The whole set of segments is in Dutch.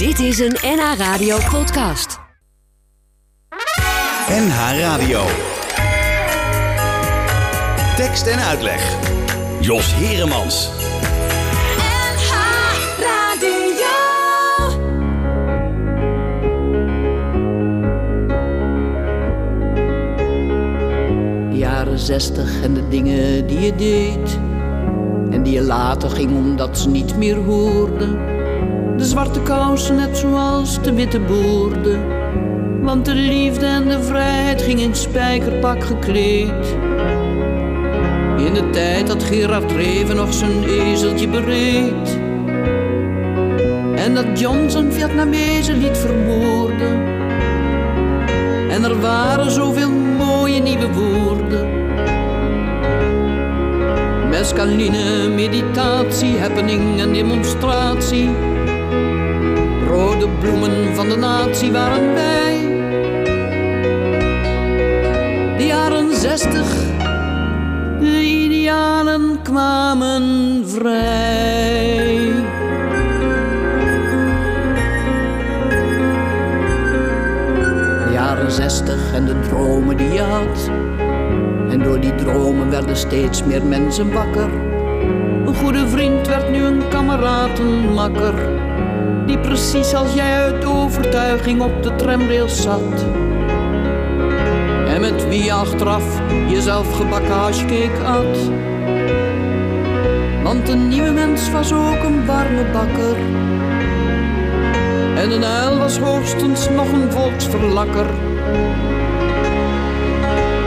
Dit is een NH Radio podcast. NH Radio. Tekst en uitleg. Jos Heremans. NH Radio. De jaren zestig en de dingen die je deed. En die je later ging omdat ze niet meer hoorden. De zwarte kousen net zoals de witte boorden. Want de liefde en de vrijheid ging in spijkerpak gekleed. In de tijd dat Gerard Reven nog zijn ezeltje bereed. En dat John zijn Vietnamezen liet vermoorden. En er waren zoveel mooie nieuwe woorden. Mescaline, meditatie, happening en demonstratie. Rode bloemen van de natie waren wij. De jaren zestig, de idealen kwamen vrij. De jaren zestig en de dromen die je had. En door die dromen werden steeds meer mensen wakker. Een goede vriend werd nu een kameraad, een makker. Die precies als jij uit overtuiging op de tramrails zat. En met wie je achteraf jezelf gebakken hashcake at. Want een nieuwe mens was ook een warme bakker. En een uil was hoogstens nog een volksverlakker.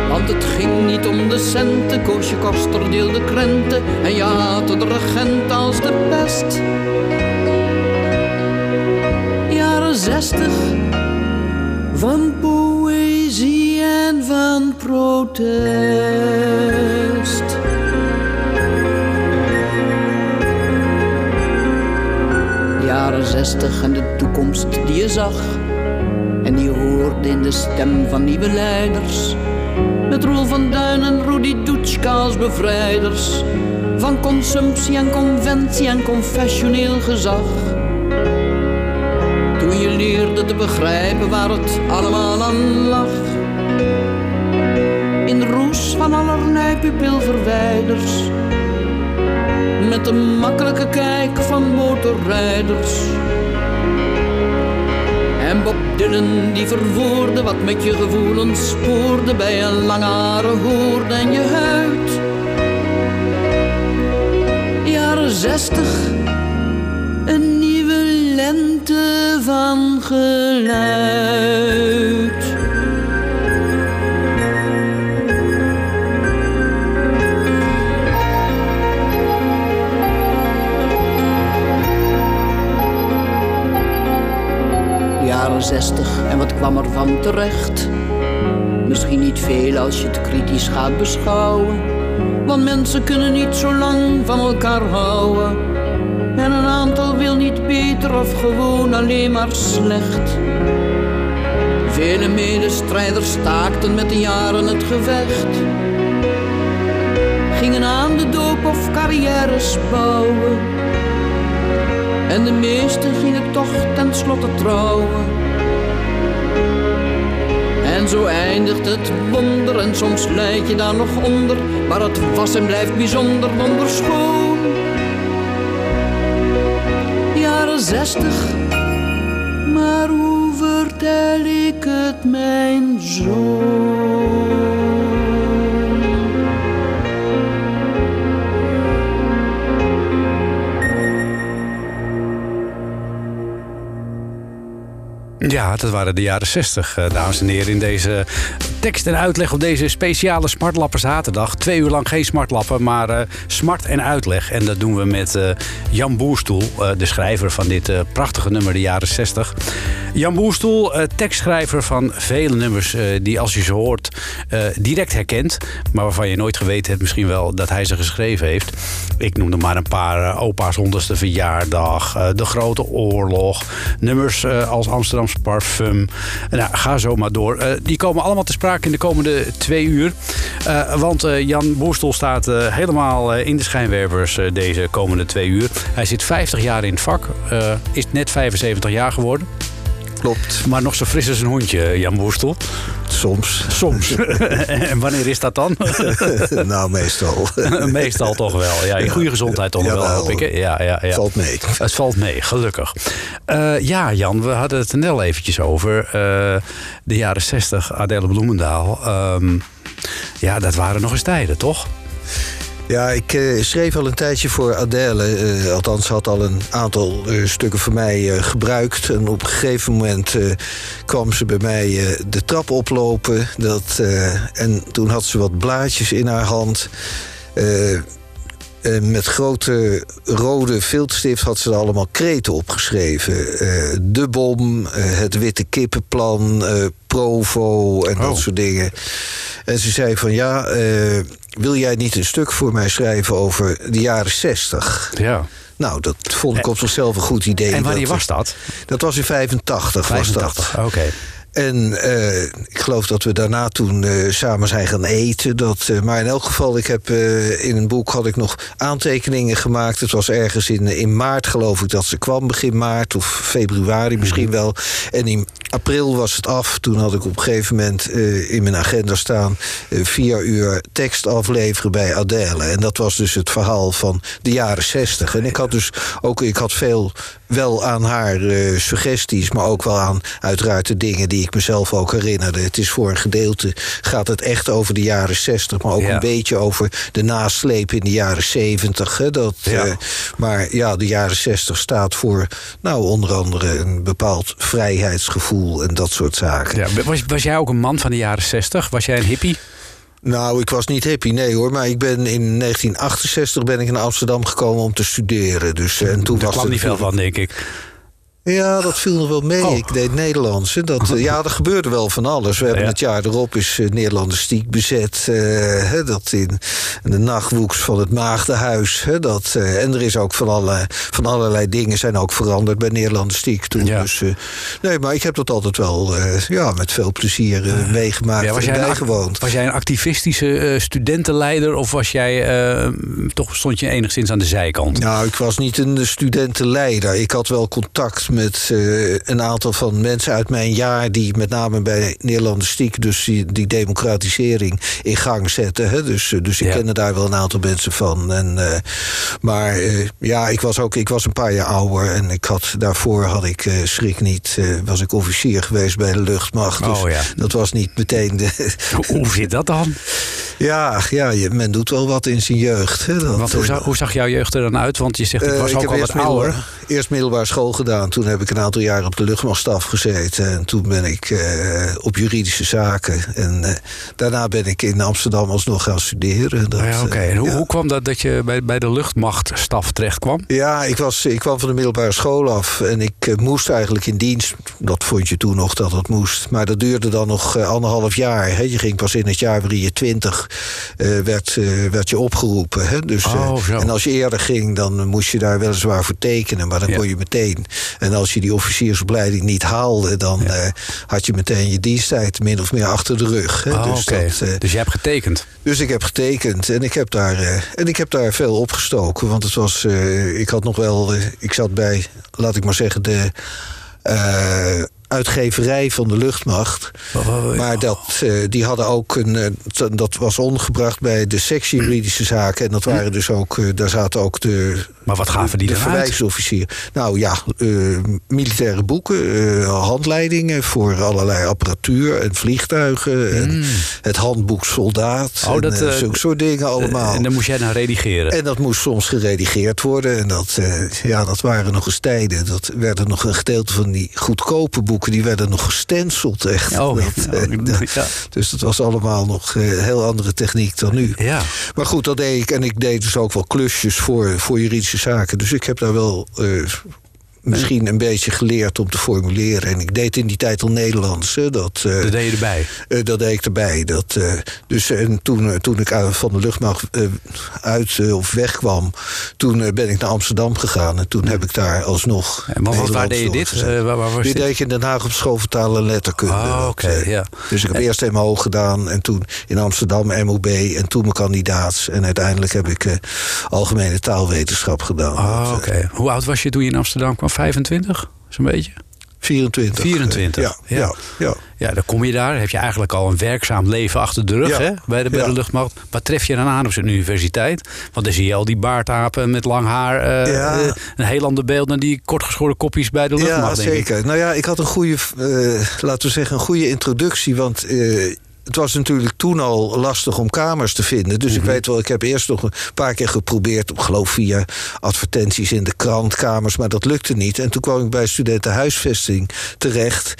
Want het ging niet om de centen, Koosje Koster deelde krenten en je haatte de regent als de pest. Jaren zestig van poëzie en van protest. Jaren zestig en de toekomst die je zag en die hoorde in de stem van nieuwe leiders. Met Roel van Duin en Rudy Dutschka als bevrijders. Van consumptie en conventie en confessioneel gezag. Je leerde te begrijpen waar het allemaal aan lag. In roes van allerlei pupilverwijders. Met de makkelijke kijk van motorrijders. En Bob die verwoordde wat met je gevoelens spoorde bij een lange haren hoorde en je huid. Jaren zestig, van geluid. jaren zestig en wat kwam er van terecht? Misschien niet veel als je het kritisch gaat beschouwen. Want mensen kunnen niet zo lang van elkaar houden. Of gewoon alleen maar slecht. Vele medestrijders staakten met de jaren het gevecht. Gingen aan de doop of carrières bouwen. En de meesten gingen toch tenslotte trouwen. En zo eindigt het wonder en soms leid je daar nog onder. Maar het was en blijft bijzonder wonderschoon. Zestig, maar hoe vertel ik het mijn zoon? Ja, dat waren de jaren 60, eh, dames en heren. In deze tekst en uitleg op deze speciale Smartlappen zaterdag. Twee uur lang geen smartlappen, maar eh, smart en uitleg. En dat doen we met eh, Jan Boerstoel, eh, de schrijver van dit prachtige nummer, de jaren 60. Jan Boerstoel, tekstschrijver van vele nummers die als je ze hoort direct herkent. Maar waarvan je nooit geweten hebt misschien wel dat hij ze geschreven heeft. Ik noem er maar een paar. opa's honderdste verjaardag, De Grote Oorlog. Nummers als Amsterdam Frans Parfum. Nou, ga zo maar door. Die komen allemaal te sprake in de komende twee uur. Eh, want eh, Jan Boerstel staat eh, helemaal in de schijnwerpers deze komende twee uur. Hij zit 50 jaar in het vak. is net 75 jaar geworden. Klopt, Maar nog zo fris als een hondje, Jan Boerstel. soms. Soms. en wanneer is dat dan? nou, meestal. Meestal toch wel. Ja, in goede gezondheid toch wel, hoop ik. hè? Ja, ja, ja. Valt mee. Het valt mee, gelukkig. Eh, ja, Jan, we hadden het er net al eventjes over. eh, de jaren 60, Adele Bloemendaal. Ehm, ja, dat waren nog eens tijden, toch? Ja, ik eh, schreef al een tijdje voor Adele. eh, althans, had al een aantal eh, stukken voor mij gebruikt. En op een gegeven moment kwam ze bij mij de trap oplopen. Dat, en toen had ze wat blaadjes in haar hand. Met grote rode viltstift had ze er allemaal kreten opgeschreven. De bom, het witte kippenplan, Provo en Oh. dat soort dingen. En ze zei van ja, wil jij niet een stuk voor mij schrijven over de jaren 60? Ja. Nou, dat vond ik op zichzelf een goed idee. En wanneer dat, was dat? Dat was in 85. Was dat. 85, oké. En eh, ik geloof dat we daarna toen eh, samen zijn gaan eten. Dat, eh, maar in elk geval, ik heb in een boek had ik nog aantekeningen gemaakt. Het was ergens in, in maart, geloof ik, dat ze kwam, begin maart of februari misschien wel. En in april was het af. Toen had ik op een gegeven moment in mijn agenda staan vier uur tekst afleveren bij Adele. En dat was dus het verhaal van de jaren zestig. En ik had dus ook, ik had veel wel aan haar suggesties, maar ook wel aan uiteraard de dingen die ik mezelf ook herinnerde. Het is voor een gedeelte gaat het echt over de jaren 60, maar ook Ja. een beetje over de nasleep in de jaren 70. Hè, dat, Ja. eh, maar ja, de jaren 60 staat voor, nou, onder andere een bepaald vrijheidsgevoel en dat soort zaken. Ja, was, was jij ook een man van de jaren 60? Was jij een hippie? Nou, ik was niet happy, nee hoor. Maar ik ben in 1968 ben ik naar Amsterdam gekomen om te studeren. Dus, en toen Daar was kwam niet veel van, denk ik. Ja, dat viel nog wel mee. Oh. Ik deed Nederlands. Dat, eh, ja, er gebeurde wel van alles. We hebben Ja. het jaar erop is uh, Nederlandistiek bezet. eh, dat in de nachtwoeks van het Maagdenhuis. Dat, eh, en er is ook van, alle, van allerlei dingen zijn ook veranderd bij Nederlandistiek toen. Ja. Dus, eh, nee, maar ik heb dat altijd wel eh, ja, met veel plezier eh, meegemaakt was, en bijgewoond. was jij een activistische eh, studentenleider of was jij, eh, toch stond je enigszins aan de zijkant? Nou, ik was niet een studentenleider. Ik had wel contact met eh, een aantal van mensen uit mijn jaar... die met name bij Nederlandistiek dus die, die democratisering in gang zetten. Hè? Dus, eh, dus ik Ja. kende daar wel een aantal mensen van. En, eh, maar ja, ik was ook ik was een paar jaar ouder... en ik had, daarvoor had ik, schrik niet, was ik officier geweest bij de luchtmacht. Dus Oh, ja. dat was niet meteen de... Hoe, zit dat dan? ja, ja, je- men doet wel wat in zijn jeugd. Hè? Dat, Want hoe, zag, hoe zag jouw jeugd er dan uit? Want je zegt, ik was ook al wat eerst middelbaar- ouder. Eerst middelbare school gedaan. Toen heb ik een aantal jaar op de luchtmachtstaf gezeten. En toen ben ik eh, op juridische zaken. En eh, daarna ben ik in Amsterdam alsnog gaan studeren. Dat, Oh ja, oké. En hoe, ja. hoe kwam dat dat je bij, bij de luchtmachtstaf terecht kwam? Ja, ik, was, ik kwam van de middelbare school af en ik eh, moest eigenlijk in dienst. Dat vond je toen nog dat dat moest. Maar dat duurde dan nog anderhalf jaar. Hè. Je ging pas in het jaar waarin je twintig werd, werd je opgeroepen. Hè. Dus, Oh, en als je eerder ging, dan moest je daar weliswaar voor tekenen. Maar dan Ja. kon je meteen. En als je die officiersopleiding niet haalde, dan eh, had je meteen je diensttijd min of meer achter de rug. Hè. Oh, dus, dat, eh, dus je hebt getekend. dus ik heb getekend en ik heb daar, eh, en ik heb daar veel opgestoken. Want het was, ik had nog wel, ik zat bij, laat ik maar zeggen, de uitgeverij van de luchtmacht. Oh, Maar dat, die hadden ook een, dat was ondergebracht bij de sectie juridische zaken. En dat waren dus ook, daar zaten ook de, Maar wat gaven die de dan uit? verwijsofficier. Nou ja, eh, militaire boeken, eh, handleidingen voor allerlei apparatuur en vliegtuigen. En het handboek soldaat. Hmm. Oh, dat, en eh, eh, zulke soort dingen allemaal. En dan moest jij dan redigeren. En dat moest soms geredigeerd worden. En dat, ja, dat waren nog eens tijden. Dat werden nog een gedeelte van die goedkope boeken... die werden nog gestenceld, echt. Oh, Dat, oh, dat- ja. Dus dat was allemaal nog heel andere techniek dan nu. Ja. Maar goed, dat deed ik. En ik deed dus ook wel klusjes voor, voor juridische zaken. Dus ik heb daar wel... eh, misschien een beetje geleerd om te formuleren. En ik deed in die tijd al Nederlands. Dat, eh, Dat deed je erbij. eh, dat deed ik erbij. Dat, eh, dus en toen, toen ik van de luchtmacht uit of wegkwam, toen ben ik naar Amsterdam gegaan. En toen heb ik daar alsnog. En wat- waar deed je dit? waar- waar was dit deed ik in Den Haag op school voor taal en letterkunde. Oh, oké, ja. Dus ik heb eerst MO gedaan en toen in Amsterdam MOB en toen mijn kandidaats. En uiteindelijk heb ik algemene taalwetenschap gedaan. Oh. Hoe oud was je toen je in Amsterdam kwam? 25? Zo'n beetje? 24. 24, Ja, ja. ja. ja, Ja, dan kom je daar. Heb je eigenlijk al een werkzaam leven achter de rug Ja. hè, bij, de, bij Ja. de luchtmacht. Wat tref je dan aan op zo'n universiteit? Want dan zie je al die baardapen met lang haar. Ja. eh, een heel ander beeld dan die kortgeschoren kopjes bij de Ja, luchtmacht, denk ik. zeker. Nou ja, ik had een goede, eh, laten we zeggen, een goede introductie. Want het was natuurlijk toen al lastig om kamers te vinden. Dus Mhm. ik weet wel, ik heb eerst nog een paar keer geprobeerd, ik geloof via advertenties in de krant, kamers, maar dat lukte niet. En toen kwam ik bij studentenhuisvesting terecht.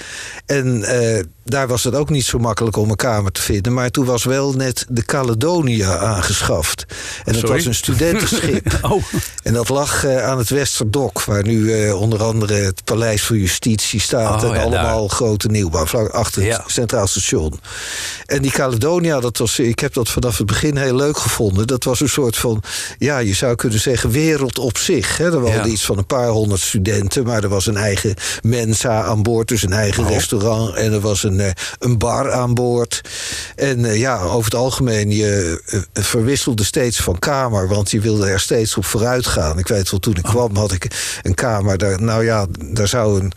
En eh, daar was het ook niet zo makkelijk om een kamer te vinden. Maar toen was wel net de Caledonia aangeschaft. En Sorry? was een studentenschip. Oh. En dat lag eh, aan het Westerdok, waar nu eh, onder andere het Paleis voor Justitie staat. Oh, en ja, allemaal grote nieuwbouw, vlak achter Ja. het Centraal Station. En die Caledonia, dat was, ik heb dat vanaf het begin heel leuk gevonden. Dat was een soort van, ja, je zou kunnen zeggen, wereld op zich. Hè. Er waren Ja. iets van een paar honderd studenten, maar er was een eigen mensa aan boord, dus een eigen Oh. restaurant. En er was een, eh, een bar aan boord. En eh, ja, over het algemeen, je eh, verwisselde steeds van kamer, want je wilde er steeds op vooruit gaan. Ik weet wel, toen ik kwam had ik een kamer, daar, nou ja, daar zou een,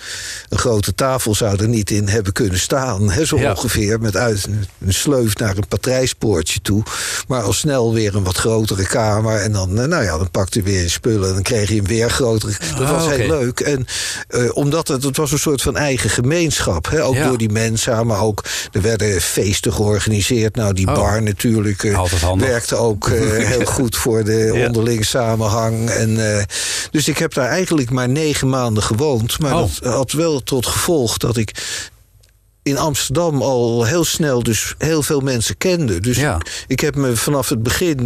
een grote tafel zou er niet in hebben kunnen staan. Hè, zo Ja. ongeveer, met uit een sleuf naar een patrijspoortje toe. Maar al snel weer een wat grotere kamer. En dan, nou ja, dan pakte je weer je spullen en dan kreeg je een weer grotere. Dat Ah, was heel leuk. En omdat het, het was een soort van eigen gemeenschap. Hè? Ook Ja. door die mensen, maar ook er werden feesten georganiseerd. Nou, die Oh. bar natuurlijk eh, werkte ook eh, heel goed voor de Ja. onderlinge samenhang. En, eh, dus ik heb daar eigenlijk maar negen maanden gewoond. Maar Oh. dat had wel tot gevolg dat ik in Amsterdam al heel snel dus heel veel mensen kende. Dus Ja. ik heb me vanaf het begin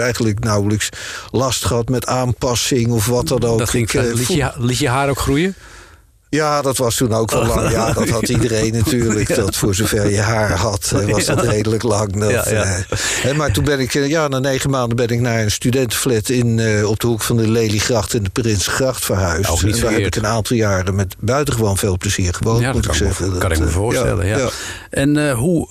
eigenlijk nauwelijks last gehad met aanpassing of wat dan ook. Dat ging, Ik, liet, je, liet je haar ook groeien? Ja, dat was toen ook wel lang. Ja, dat had iedereen natuurlijk. Dat voor zover je haar had, was dat redelijk lang. Dat, eh, maar toen ben ik, eh, ja, na negen maanden ben ik naar een studentenflat in, eh, op de hoek van de Leliegracht en de Prinsengracht verhuisd. En daar heb ik een aantal jaren met buitengewoon veel plezier gewoond, Ja, moet ik kan, ik me, zeggen. kan Dat, ik me eh, voorstellen. Ja, En hoe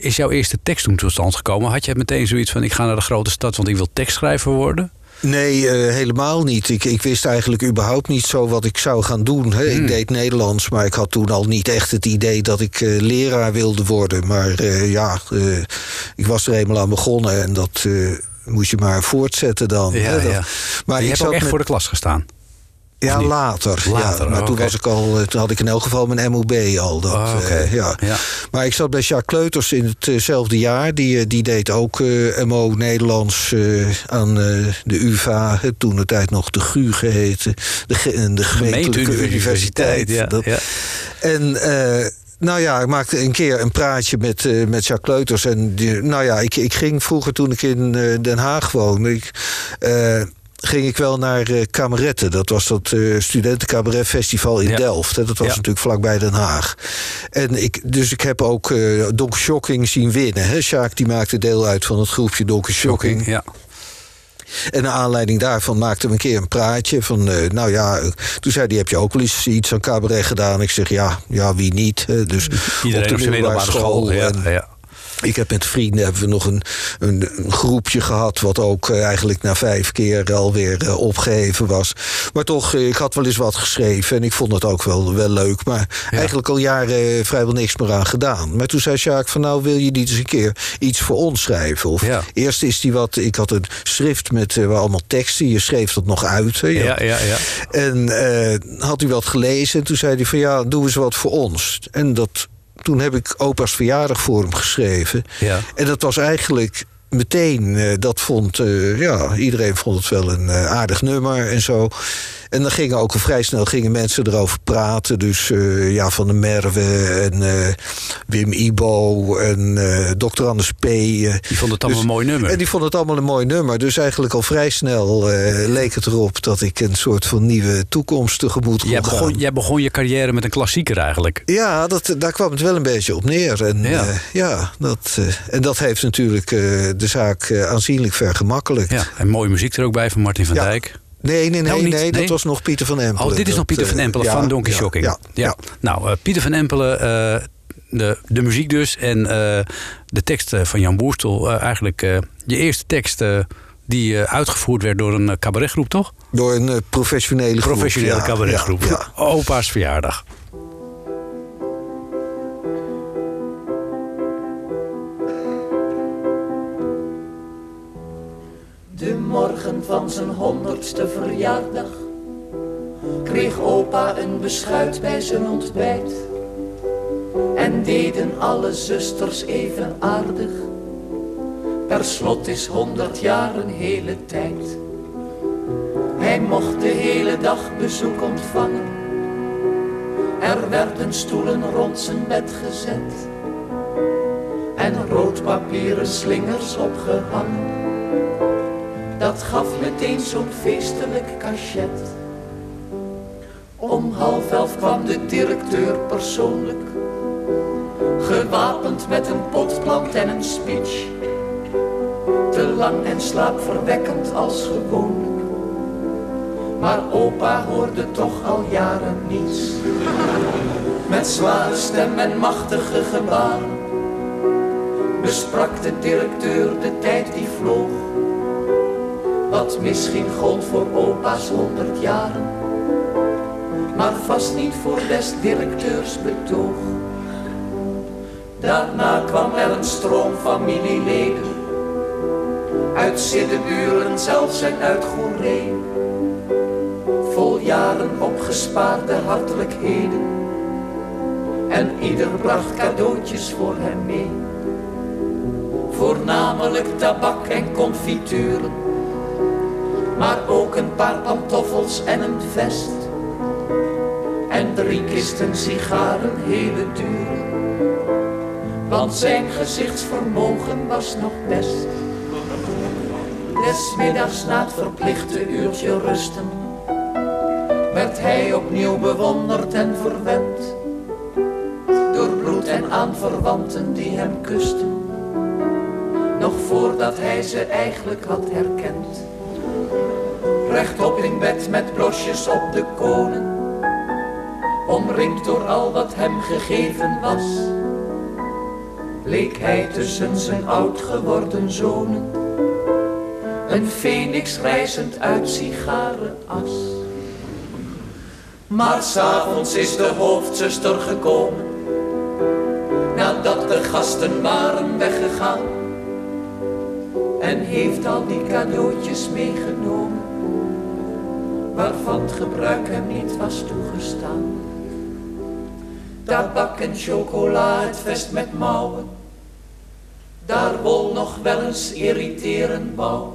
is, jouw eerste tekst toen tot stand gekomen? Had je meteen zoiets van: ik ga naar de grote stad, want ik wil tekstschrijver worden? Nee, eh, helemaal niet. Ik, ik wist eigenlijk überhaupt niet zo wat ik zou gaan doen. Hè. Hmm. Ik deed Nederlands, maar ik had toen al niet echt het idee dat ik eh, leraar wilde worden. Maar eh, ja, ik was er eenmaal aan begonnen en dat moest je maar voortzetten dan. Ja. Dat- ja. Maar je ik hebt ook echt met- voor de klas gestaan. Ja, later. Later, ja. Maar oh, toen, was ik al, eh, toen had ik in elk geval mijn MOB al. Dat, Oh, eh, ja. Ja. Maar ik zat bij Jacques Kleuters in hetzelfde jaar. Die, eh, die deed ook eh, MO Nederlands eh, aan eh, de UvA. Toen de tijd nog de GU geheten. De, ge- de gemeentelijke universiteit. Ja. En... eh, nou ja, ik maakte een keer een praatje met, eh, met Jacques Kleuters. En die, nou ja, ik, ik ging vroeger toen ik in eh, Den Haag woonde... Ik, eh, ging ik wel naar Kamerette. Dat was dat eh studentencabaretfestival in Ja. Delft. Hè. Dat was Ja. natuurlijk vlakbij Den Haag. En ik, dus ik heb ook eh Donker Shocking zien winnen. Hè. Sjaak die maakte deel uit van het groepje Donker Shocking. Ja. En naar aanleiding daarvan maakte we een keer een praatje. Van, nou ja, toen zei hij, heb je ook wel eens iets aan cabaret gedaan? Ik zeg, ja, ja wie niet? hè. Dus Iedereen op zijn middelbare school. En- ja. Ik heb met vrienden hebben we nog een, een, een groepje gehad... wat ook eh, eigenlijk na vijf keer alweer eh, opgeheven was. Maar toch, eh, ik had wel eens wat geschreven... en ik vond het ook wel, wel leuk. Maar eigenlijk al jaren vrijwel niks meer aan gedaan. Maar toen zei Sjaak van... nou, wil je niet eens een keer iets voor ons schrijven? Of Ja. eerst is die wat... Ik had een schrift met eh, allemaal teksten. Je schreef dat nog uit. Hè? Ja, ja, ja. en had hij wat gelezen en toen zei hij van ja, doe eens wat voor ons. En dat, toen heb ik opa's verjaardag voor hem geschreven. Ja. En dat was eigenlijk meteen, eh, dat vond, eh, ja, iedereen vond het wel een eh, aardig nummer en zo. En dan gingen ook al vrij snel gingen mensen erover praten. Dus eh, ja, Van der Merwe en eh, Wim Ibo en eh Dr. Anders P. Die vond het allemaal Dus- een mooi nummer. En die vond het allemaal een mooi nummer. Dus eigenlijk al vrij snel leek het erop dat ik een soort van nieuwe toekomst tegemoet kon Jij gaan. begon, jij begon je carrière met een klassieker eigenlijk. Ja, dat, daar kwam het wel een beetje op neer. En, Ja. ja. dat, en dat heeft natuurlijk de zaak aanzienlijk vergemakkelijkt. Ja, en mooie muziek er ook bij van Martin van Ja. Dijk. Nee, nee, nee, Oh, niet? nee, dat Nee? was nog Pieter van Empelen. Oh, dit is nog Pieter van eh, Empelen van Donkey ja, Shocking. Ja, ja. Nou, eh, Pieter van Empelen, eh, de, de muziek dus. En de tekst van Jan Boerstel. eigenlijk je eerste tekst die uitgevoerd werd door een cabaretgroep, toch? Door een professionele groep, Professionele cabaretgroep. Opa's verjaardag. Morgen van zijn honderdste verjaardag kreeg opa een beschuit bij zijn ontbijt. En deden alle zusters even aardig. Per slot is honderd jaar een hele tijd. Hij mocht de hele dag bezoek ontvangen. Er werden stoelen rond zijn bed gezet. En roodpapieren slingers opgehangen. Dat gaf meteen zo'n feestelijk cachet. Om half elf kwam de directeur persoonlijk. Gewapend met een potplant en een speech. Te lang en slaapverwekkend als gewoonlijk. Maar opa hoorde toch al jaren niets. Met zware stem en machtige gebaren. Besprak de directeur de tijd die vloog. Wat misschien gold voor opa's honderd jaren. Maar vast niet voor des directeurs betoog. Daarna kwam er een stroom familieleden. Uit Siddeburen zelfs en uit Goeree. Vol jaren opgespaarde hartelijkheden. En ieder bracht cadeautjes voor hem mee. Voornamelijk tabak en confituren. Maar ook een paar pantoffels en een vest. En drie kisten sigaren, hele dure. Want zijn gezichtsvermogen was nog best. Des middags na het verplichte uurtje rusten. Werd hij opnieuw bewonderd en verwend. Door bloed en aanverwanten die hem kusten. Nog voordat hij ze eigenlijk had herkend. Rechtop in bed met blosjes op de konen. Omringd door al wat hem gegeven was. Leek hij tussen zijn oud geworden zonen. Een feniks reizend uit sigarenas. Maar s'avonds is de hoofdzuster gekomen. Nadat de gasten waren weggegaan. En heeft al die cadeautjes meegenomen. Waarvan het gebruik hem niet was toegestaan. Tabak en chocola, het vest met mouwen. Daar wol nog wel eens irriteren wou.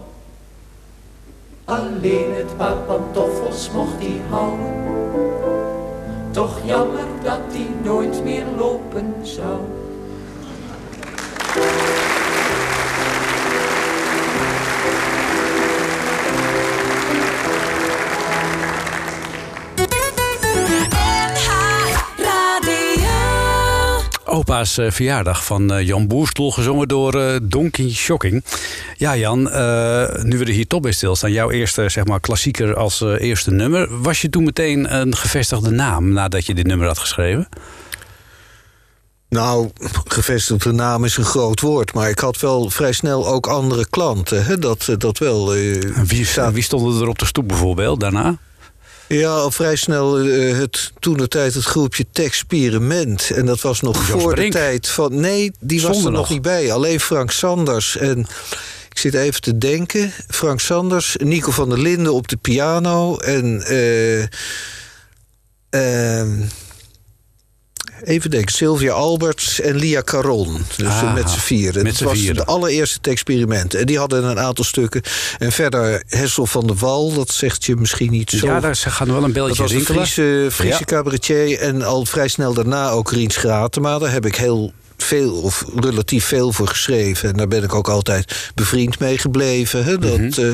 Alleen het paar pantoffels mocht hij houden. Toch jammer dat hij nooit meer lopen zou. Opa's eh, verjaardag van eh, Jan Boerstel, gezongen door eh, Donkey Shocking. Ja, Jan, nu we er hier toch bij stilstaan, jouw eerste zeg maar, klassieker als eerste nummer. Was je toen meteen een gevestigde naam nadat je dit nummer had geschreven? Nou, gevestigde naam is een groot woord. Maar ik had wel vrij snel ook andere klanten. Hè? Dat, dat wel. Wie, wie stonden er op de stoep bijvoorbeeld daarna? Ja, al vrij snel eh, het, toen de tijd het groepje Texperiment. En dat was nog Jos voor Brink. de tijd van... Nee, die was er nog niet bij. Alleen Frank Sanders en... Ik zit even te denken. Frank Sanders, Nico van der Linden op de piano. En... eh, ehm, even denken, Sylvia Alberts en Lia Caron. Dus Ah, met z'n vieren. met Dat was vieren. de allereerste experiment. En die hadden een aantal stukken. En verder Hessel van der Wal, dat zegt je misschien niet zo. Ja, daar gaan wel een dat belletje was een rinkelen. Friese, Friese Ja. cabaretier. En al vrij snel daarna ook Rien Schratema. Daar heb ik heel veel of relatief veel voor geschreven. En daar ben ik ook altijd bevriend mee gebleven. Hè? Dat, Mhm. eh,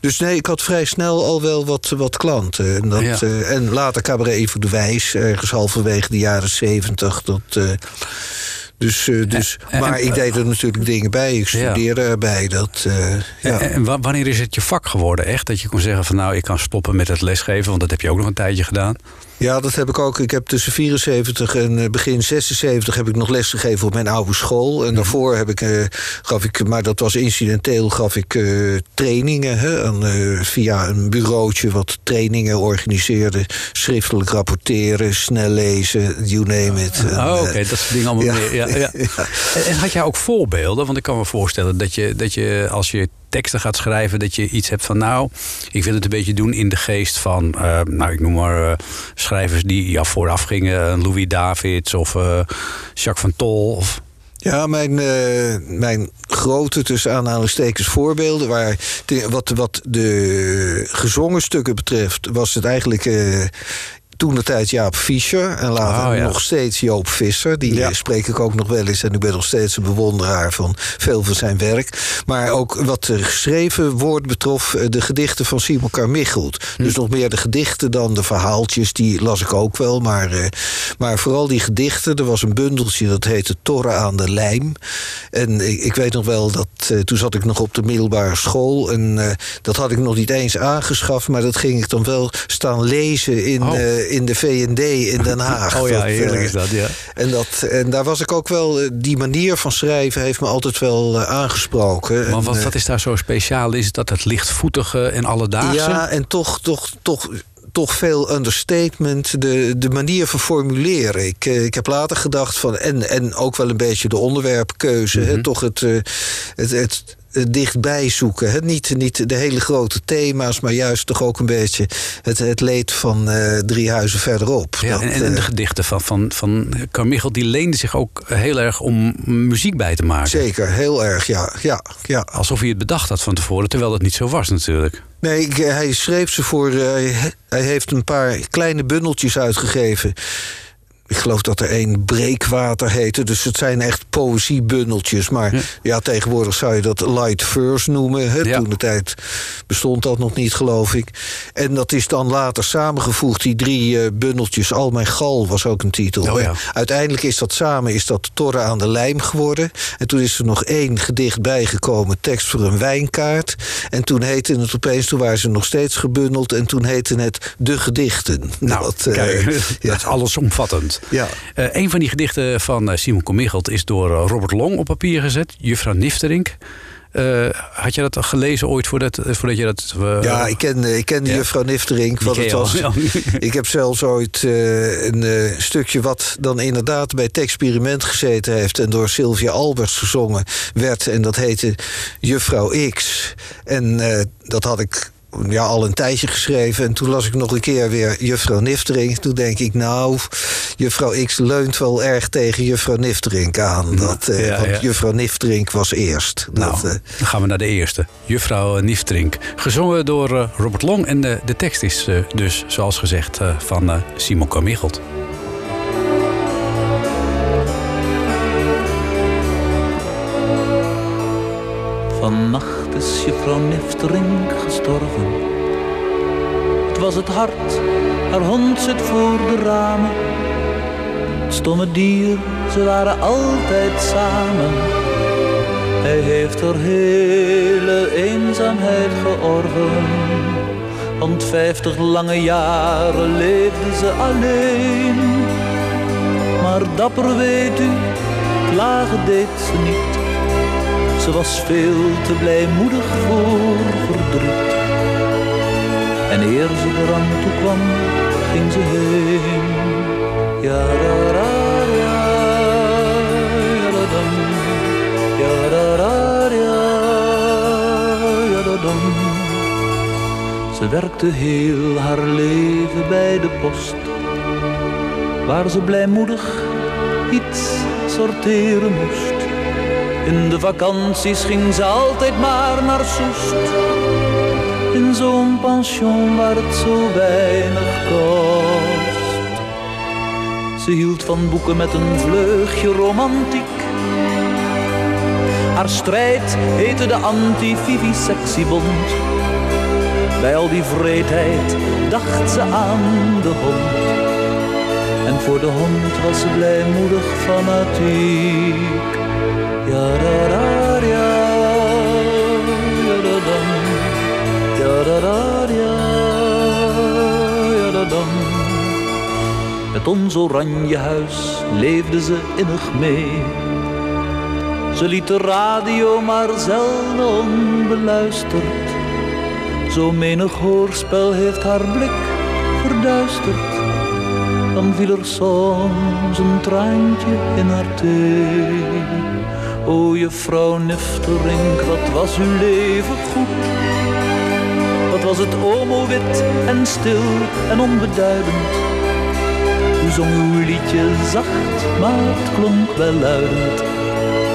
dus nee, ik had vrij snel al wel wat, wat klanten. En, dat, Ja. eh, en later Cabaret Even de Wijs, ergens halverwege de jaren zeventig. Dat... eh, dus, dus, en- maar ik deed er natuurlijk dingen bij. Ik Ja. studeerde erbij. Dat, ja. En, en wa- wanneer is het je vak geworden? Echt dat je kon zeggen van nou, ik kan stoppen met het lesgeven, want dat heb je ook nog een tijdje gedaan. Ja, dat heb ik ook. Ik heb tussen 74 en eh, begin 76 heb ik nog lesgegeven op mijn oude school. En daarvoor heb ik, eh, gaf ik, maar dat was incidenteel, gaf ik eh, trainingen hè, aan, via een bureautje wat trainingen organiseerde. Schriftelijk rapporteren, snel lezen, you name it. Oh, oké, dat soort dingen allemaal ja. meer. Ja, en had jij ook voorbeelden? Want ik kan me voorstellen dat je, dat je als je teksten gaat schrijven, dat je iets hebt van nou, ik wil het een beetje doen in de geest van, eh, nou ik noem maar eh, schrijvers die ja, vooraf gingen, Louis Davids of eh, Jacques van Tol. Of, Ja, mijn, mijn grote, tussen aanhalingstekens, voorbeelden... Waar wat, wat de gezongen stukken betreft, was het eigenlijk... toen de tijd Jaap Fischer en later Oh, ja. nog steeds Joop Visser. Die Ja. spreek ik ook nog wel eens en ik ben nog steeds een bewonderaar van veel van zijn werk. Maar ook wat de geschreven woord betrof, eh, de gedichten van Simon Carmichelt. Hm. Dus nog meer de gedichten dan de verhaaltjes, die las ik ook wel. Maar, eh, maar vooral die gedichten, er was een bundeltje dat heette Torre aan de Lijm. En ik, ik weet nog wel dat eh, toen zat ik nog op de middelbare school. En dat had ik nog niet eens aangeschaft, maar dat ging ik dan wel staan lezen in, Oh. In de VND in Den Haag. oh ja, heerlijk eh, is dat, ja. en, dat, en daar was ik ook wel, eh, die manier van schrijven heeft me altijd wel eh, aangesproken. Maar wat, wat is daar zo speciaal? Is het dat het lichtvoetige en alledaagse? ja, en toch, toch, toch, toch veel understatement. De, de manier van formuleren. Ik, ik heb later gedacht van. En, en ook wel een beetje de onderwerpkeuze. hè, toch het, het, het dichtbij zoeken. Niet, niet de hele grote thema's, maar juist toch ook een beetje het, het leed van eh, drie huizen verderop. Ja, Dat, en, en de eh, gedichten van, van, van Carmichael, die leenden zich ook heel erg om muziek bij te maken. zeker, heel erg, ja. ja, ja. Alsof hij het bedacht had van tevoren, terwijl dat niet zo was natuurlijk. Nee, eh, hij schreef ze voor. eh, hij heeft een paar kleine bundeltjes uitgegeven. Ik geloof dat er één breekwater heette. Dus het zijn echt poëziebundeltjes. Maar ja. tegenwoordig zou je dat light verse noemen. Hè? Ja. Toen de tijd bestond dat nog niet, geloof ik. En dat is dan later samengevoegd. Die drie eh, bundeltjes. Al mijn gal was ook een titel. Oh ja. Uiteindelijk is dat samen is dat Torre aan de Lijm geworden. En toen is er nog één gedicht bijgekomen. Tekst voor een wijnkaart. En toen heette het opeens, toen waren ze nog steeds gebundeld. En toen heette het De Gedichten. Nou, Dat, eh, kijk, ja. dat is allesomvattend. Ja. Eh, een van die gedichten van eh, Simon Commichelt is door eh, Robert Long op papier gezet. Juffrouw Nifterink. Had je dat gelezen ooit voordat, voordat je dat... Ja, ik ken, ik ken Ja. juffrouw Nifterink. Het was, ja. ik heb zelfs ooit eh, een stukje wat dan inderdaad bij het experiment gezeten heeft... en door Sylvia Alberts gezongen werd. En dat heette Juffrouw X. En dat had ik ja, al een tijdje geschreven. En toen las ik nog een keer weer Juffrouw Nifterink. Toen denk ik, nou, Juffrouw X leunt wel erg tegen Juffrouw Nifterink aan. Dat, eh, Ja, want ja. Juffrouw Nifterink was eerst. Nou, Dat, eh, dan gaan we naar de eerste. Juffrouw Nifterink. Gezongen door eh, Robert Long. En de, de tekst is eh, dus, zoals gezegd, eh, van eh, Simon Commichelt. Vannacht juffrouw Nifterink gestorven. Het was het hart, haar hond zit voor de ramen. Stomme dier, ze waren altijd samen. Hij heeft haar hele eenzaamheid georven. Want vijftig lange jaren leefde ze alleen. Maar dapper weet u, klagen deed ze niet. Ze was veel te blijmoedig voor verdriet. En eer ze eraan toe kwam, ging ze heen. Ja, ra, ra, ja, da. Ja, ra, ra, ja, da. Ze werkte heel haar leven bij de post, waar ze blijmoedig iets sorteren moest. In de vakanties ging ze altijd maar naar Soest. In zo'n pension waar het zo weinig kost. Ze hield van boeken met een vleugje romantiek. Haar strijd heette de anti-vivisectiebond. Bij al die vreedheid dacht ze aan de hond. En voor de hond was ze blijmoedig fanatiek. Met ons oranje huis leefde ze innig mee. Ze liet de radio maar zelden onbeluisterd. Zo menig hoorspel heeft haar blik verduisterd. Dan viel er soms een traantje in haar thee. O juffrouw Nifterink, wat was uw leven goed. Wat was het omo wit en stil en onbeduidend. U zong uw liedje zacht, maar het klonk wel luidend.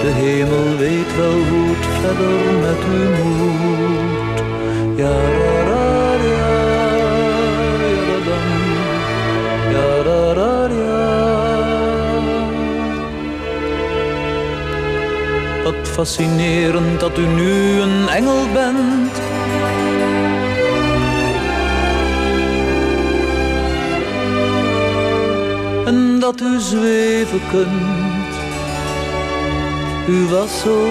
De hemel weet wel hoe het verder met u moet. Ja, Fascinerend dat u nu een engel bent. En dat u zweven kunt. U was zo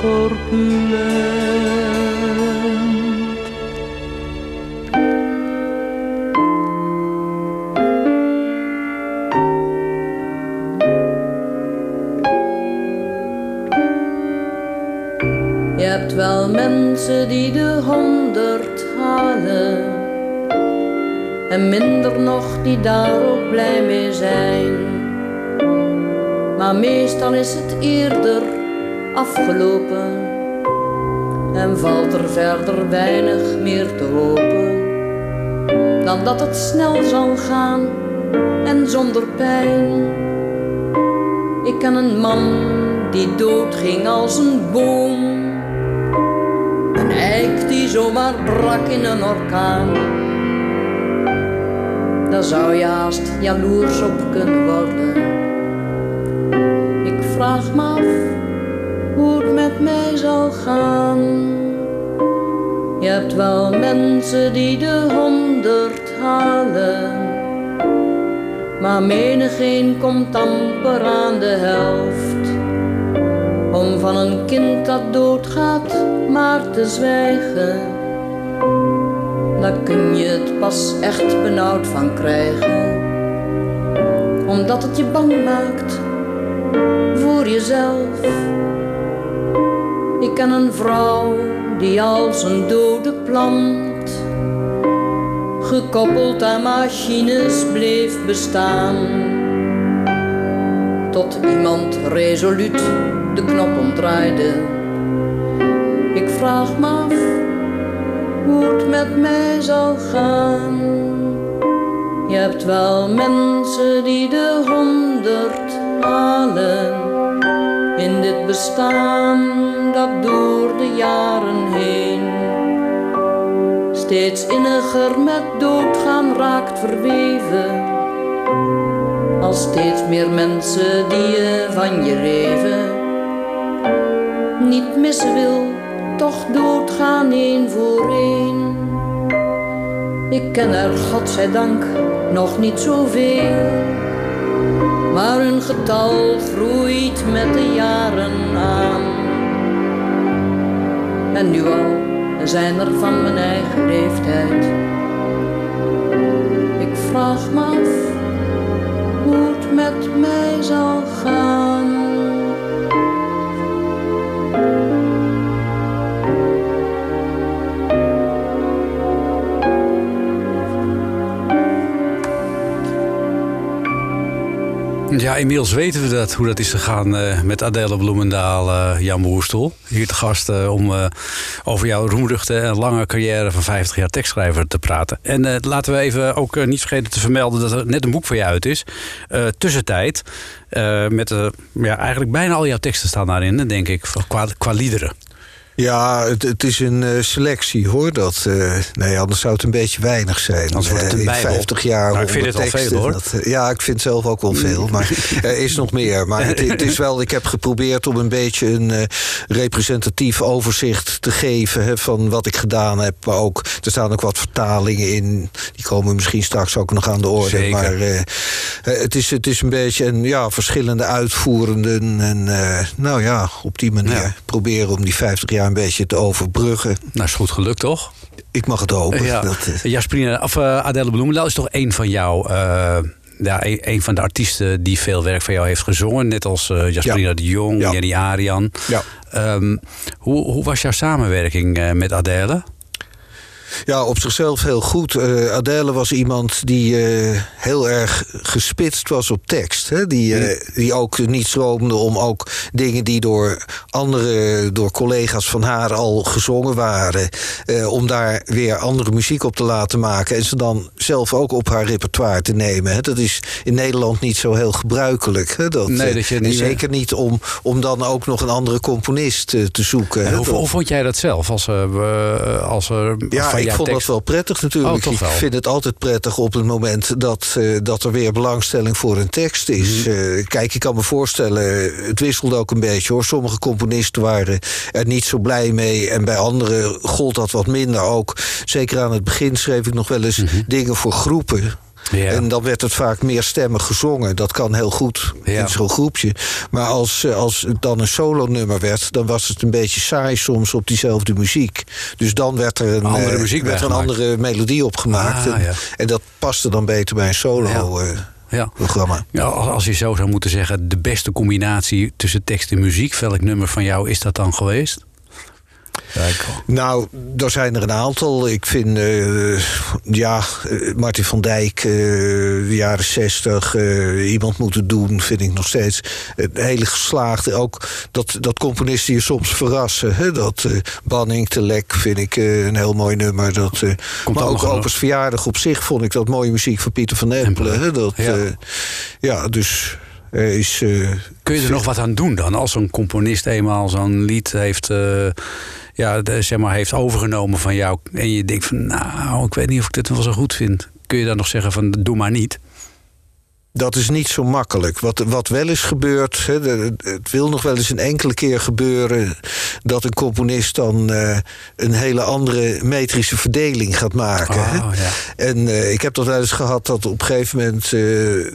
corpulent. Minder nog die daar ook blij mee zijn. Maar meestal is het eerder afgelopen. En valt er verder weinig meer te hopen. Dan dat het snel zal gaan en zonder pijn. Ik ken een man die doodging als een boom. Een eik die zomaar brak in een orkaan. Daar zou je haast jaloers op kunnen worden. Ik vraag me af hoe het met mij zal gaan. Je hebt wel mensen die de honderd halen. Maar menigeen komt amper aan de helft. Om van een kind dat doodgaat maar te zwijgen. Daar kun je het pas echt benauwd van krijgen. Omdat het je bang maakt voor jezelf. Ik ken een vrouw die als een dode plant gekoppeld aan machines bleef bestaan. Tot iemand resoluut de knop omdraaide. Ik vraag me af hoe het met mij zal gaan. Je hebt wel mensen die de honderd halen in dit bestaan dat door de jaren heen steeds inniger met doodgaan raakt verweven. Als steeds meer mensen die je van je leven niet missen wil, toch doodgaan één voor één. Ik ken er, godzijdank, nog niet zoveel. Maar hun getal groeit met de jaren aan. En nu al zijn er van mijn eigen leeftijd. Ik vraag me af hoe het met mij zal gaan. Ja, inmiddels weten we dat, hoe dat is gegaan eh, met Adele Bloemendaal, eh, Jan Boerstel. Hier te gast eh, om over jouw roemruchte en lange carrière van 50 jaar tekstschrijver te praten. En laten we even ook niet vergeten te vermelden dat er net een boek voor je uit is. Tussentijd. Met ja, eigenlijk bijna al jouw teksten staan daarin, denk ik, qua, qua liederen. Ja, het, het is een eh, selectie hoor. Dat, eh, nee, anders zou het een beetje weinig zijn. Anders wordt het een Eh, in bijbel. 50 jaar. Nou, ik vind 100 het wel veel, hoor. dat, eh, ja, ik vind zelf ook wel veel. Maar er is nog meer. Maar het, het is wel, ik heb geprobeerd om een beetje een eh, representatief overzicht te geven hè, van wat ik gedaan heb. Maar ook, er staan ook wat vertalingen in. Die komen misschien straks ook nog aan de orde. Zeker. Maar eh, eh, het, is, het is een beetje een, ja, verschillende uitvoerenden. En eh, nou ja, op die manier Ja. proberen om die 50 jaar een beetje te overbruggen. Nou, is goed gelukt, toch? Ik mag het hopen. Ja, Dat, eh, Jasperina, of eh, Adele Bloemendaal is toch een van jou... eh, ja, een, van de artiesten die veel werk van jou heeft gezongen. Net als eh Jasperina de Jong, Ja. Jenny Arian. Ja. Ehm, hoe, hoe was jouw samenwerking met Adele? Ja, op zichzelf heel goed. Eh, Adele was iemand die eh, heel erg gespitst was op tekst. Hè? Die, eh, die ook niet schroomde om ook dingen die door andere, door collega's van haar al gezongen waren, om daar weer andere muziek op te laten maken. En ze dan zelf ook op haar repertoire te nemen. Hè? Dat is in Nederland niet zo heel gebruikelijk. Hè? Dat, Nee, dat je niet- zeker niet om, om dan ook nog een andere componist te zoeken. En hè? hoe, vond jij dat zelf? Als, als er ja, ik vond tekst... dat wel prettig natuurlijk. Oh, wel? Ik vind het altijd prettig op het moment dat, eh, dat er weer belangstelling voor een tekst is. Mhm. Eh, kijk, ik kan me voorstellen, het wisselde ook een beetje hoor. Sommige componisten waren er niet zo blij mee. En bij anderen gold dat wat minder ook. Zeker aan het begin schreef ik nog wel eens dingen voor groepen. Ja. En dan werd het vaak meer stemmen gezongen. Dat kan heel goed Ja. in zo'n groepje. Maar als, eh, als het dan een solo-nummer werd, dan was het een beetje saai soms op diezelfde muziek. Dus dan werd er een, Andere eh, muziek werd er een andere melodie opgemaakt. Ah, en, ja. en dat paste dan beter bij een solo-programma. Ja. Ja, als als je zo zou moeten zeggen, de beste combinatie tussen tekst en muziek, welk nummer van jou is dat dan geweest? Nou, er zijn er een aantal. Ik vind, eh, ja, eh, Martin van Dijk, eh, de jaren zestig, eh, iemand moeten doen, vind ik nog steeds een hele geslaagde. Ook dat, dat componisten je soms verrassen. Hè? Dat Banning te Lek vind ik een heel mooi nummer. Dat, maar ook een- Opers Verjaardag op zich vond ik dat mooie muziek van Pieter van Empelen. Hè? Dat, Ja. ja. dus is... Kun je er nog wat aan doen dan? Als zo'n componist eenmaal zo'n lied heeft, ja, zeg maar, heeft overgenomen van jou. En je denkt van, nou, ik weet niet of ik dit wel zo goed vind. Kun je dan nog zeggen van, doe maar niet? Dat is niet zo makkelijk. Wat, wat wel is gebeurd, het wil nog wel eens een enkele keer gebeuren dat een componist dan eh, een hele andere metrische verdeling gaat maken. Oh, ja. En eh, ik heb dat wel eens gehad dat op een gegeven moment, eh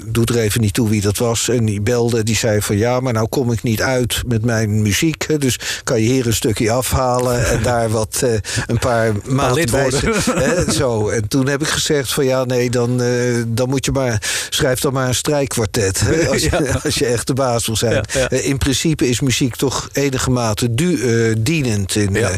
doet er even niet toe wie dat was, en die belde, die zei van ja, maar nou kom ik niet uit met mijn muziek, dus kan je hier een stukje afhalen en daar wat een paar maanden zo. En toen heb ik gezegd van ja, nee, dan, dan moet je maar, schrijf dan maar een strijkkwartet. Hè, als, Ja. als je echt de baas wil zijn. Ja. Eh, in principe is muziek toch enige mate du, eh, dienend in, eh,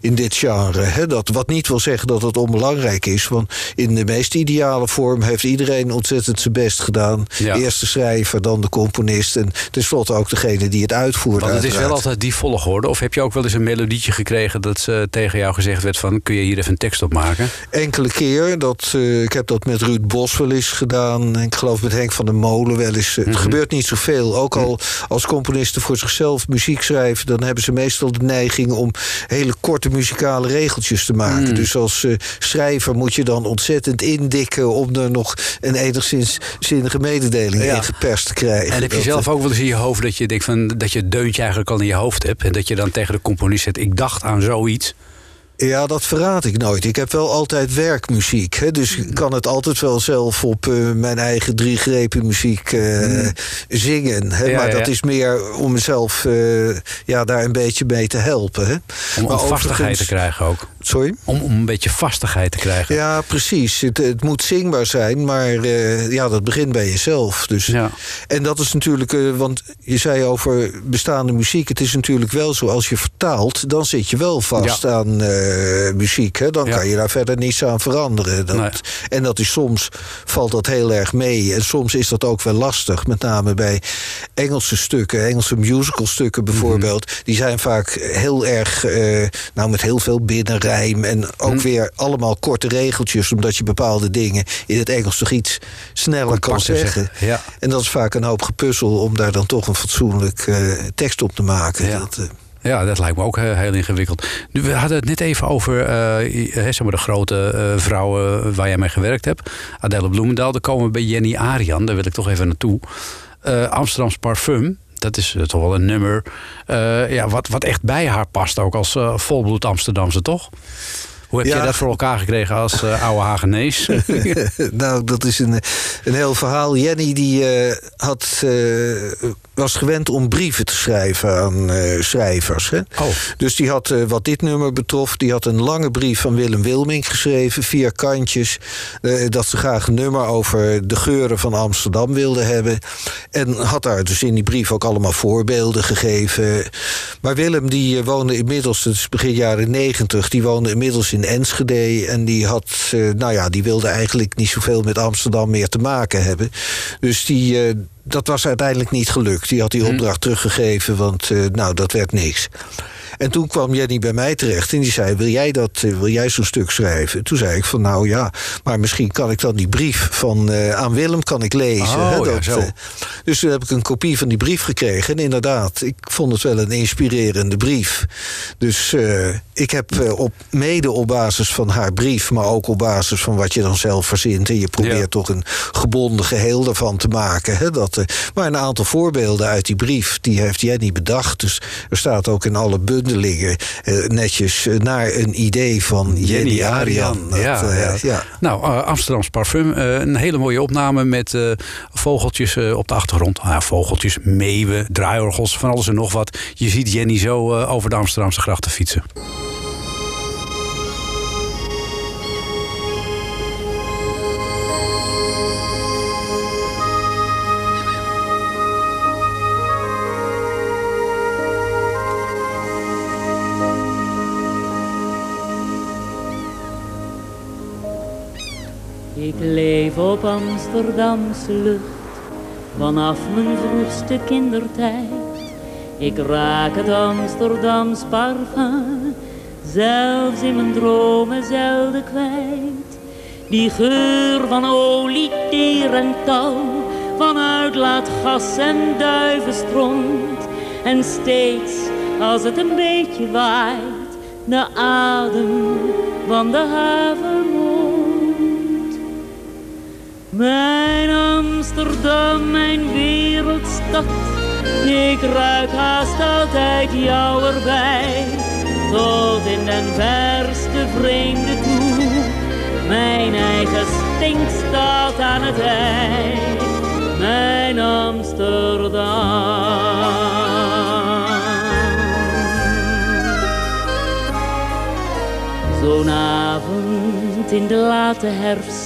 in dit genre. Hè. Dat, wat niet wil zeggen dat het onbelangrijk is. Want in de meest ideale vorm heeft iedereen ontzettend zijn best gedaan. Eerst de schrijver, dan de componist. En tenslotte ook degene die het uitvoert. Want het is wel altijd die volgorde. Of heb je ook wel eens een melodietje gekregen dat ze tegen jou gezegd werd van, kun je hier even een tekst op maken? Enkele keer. Dat, ik heb dat met Ruud Bos wel eens gedaan. En ik geloof met Henk van der Molen wel eens. Mhm. Het gebeurt niet zoveel. Ook al als componisten voor zichzelf muziek schrijven... dan hebben ze meestal de neiging om hele korte muzikale regeltjes te maken. Mhm. Dus als eh, schrijver moet je dan ontzettend indikken... om er nog een enigszins zinnige mededeling Ja. in geperst te krijgen. En heb je zelf eh, ook wel eens in je hoofd dat je denkt van dat je het deuntje eigenlijk al in je hoofd hebt. En dat je dan tegen de componist zegt, ik dacht aan zoiets. Ja, dat verraad ik nooit. Ik heb wel altijd werkmuziek. Hè, dus ik kan het altijd wel zelf op eh, mijn eigen drie grepen muziek eh, zingen. Hè, Mm. Ja, maar ja. dat is meer om mezelf eh, ja, daar een beetje mee te helpen. Hè. Om, om vastigheid te krijgen ook. Sorry? Om, om een beetje vastigheid te krijgen. Ja, precies. Het, het moet zingbaar zijn, maar ja, dat begint bij jezelf. Dus. Ja. En dat is natuurlijk, want je zei over bestaande muziek. Het is natuurlijk wel zo, als je vertaalt, dan zit je wel vast aan, muziek. Hè? Dan Ja. kan je daar verder niets aan veranderen. Dat, Nee. En dat is soms valt dat heel erg mee. En soms is dat ook wel lastig. Met name bij Engelse stukken, Engelse musicalstukken bijvoorbeeld. Die zijn vaak heel erg, eh, nou met heel veel binnenrijm. En ook weer allemaal korte regeltjes. Omdat je bepaalde dingen in het Engels toch iets sneller kan zeggen. zeggen, ja. En dat is vaak een hoop gepuzzel om daar dan toch een fatsoenlijk eh, tekst op te maken. Ja. Dat, eh, Ja, dat lijkt me ook eh, heel ingewikkeld. We hadden het net even over maar de grote vrouwen waar jij mee gewerkt hebt. Adele Bloemendaal. Dan komen we bij Jenny Arian. Daar wil ik toch even naartoe. Amsterdams Parfum. Dat is toch wel een nummer ja, wat, wat echt bij haar past. Ook als volbloed Amsterdamse, toch? Hoe heb Ja. jij dat voor elkaar gekregen als eh, oude Hagenees? nou, dat is een, een heel verhaal. Jenny die, eh, had, eh, was gewend om brieven te schrijven aan schrijvers. Hè? Oh. Dus die had, wat dit nummer betrof... die had een lange brief van Willem Wilming geschreven... vier kantjes, dat ze graag een nummer over de geuren van Amsterdam wilde hebben. En had daar dus in die brief ook allemaal voorbeelden gegeven. Maar Willem die woonde inmiddels, het is begin jaren negentig... die woonde inmiddels in Enschede... en die, had, eh, nou ja, die wilde eigenlijk niet zoveel met Amsterdam meer te maken hebben. Dus die... dat was uiteindelijk niet gelukt. Die had die opdracht teruggegeven, want eh, nou, dat werd niks. En toen kwam Jenny bij mij terecht en die zei: Wil jij, dat, eh, wil jij zo'n stuk schrijven? Toen zei ik van nou ja, maar misschien kan ik dan die brief van eh, aan Willem kan ik lezen. Oh, hè, dat, dus toen heb ik een kopie van die brief gekregen. En inderdaad, ik vond het wel een inspirerende brief. Dus ik heb op, mede op basis van haar brief, maar ook op basis van wat je dan zelf verzint. En je probeert Ja. toch een gebonden geheel ervan te maken. Hè, dat, maar een aantal voorbeelden uit die brief, die heeft Jenny bedacht. Dus er staat ook in alle bundelingen eh, netjes eh, naar een idee van Jenny, Arian. Dat, ja, eh, ja. ja. Nou, eh, Amsterdams Parfum. een hele mooie opname met vogeltjes op de achtergrond. Ah, vogeltjes, meeuwen, draaiorgels, van alles en nog wat. Je ziet Jenny zo over de Amsterdamse grachten fietsen. Ik leef op Amsterdamse lucht vanaf mijn vroegste kindertijd. Ik raak het Amsterdams parfum zelfs in mijn dromen zelden kwijt. Die geur van olie, teer en touw, van uitlaatgas en duivenstront. En steeds als het een beetje waait, de adem van de havermond. Mijn Amsterdam, mijn wereldstad, ik ruik haast altijd jou erbij. Tot in den verste vreemde toe, mijn eigen stinkstad aan het ei. Mijn Amsterdam. Zo'n avond in de late herfst,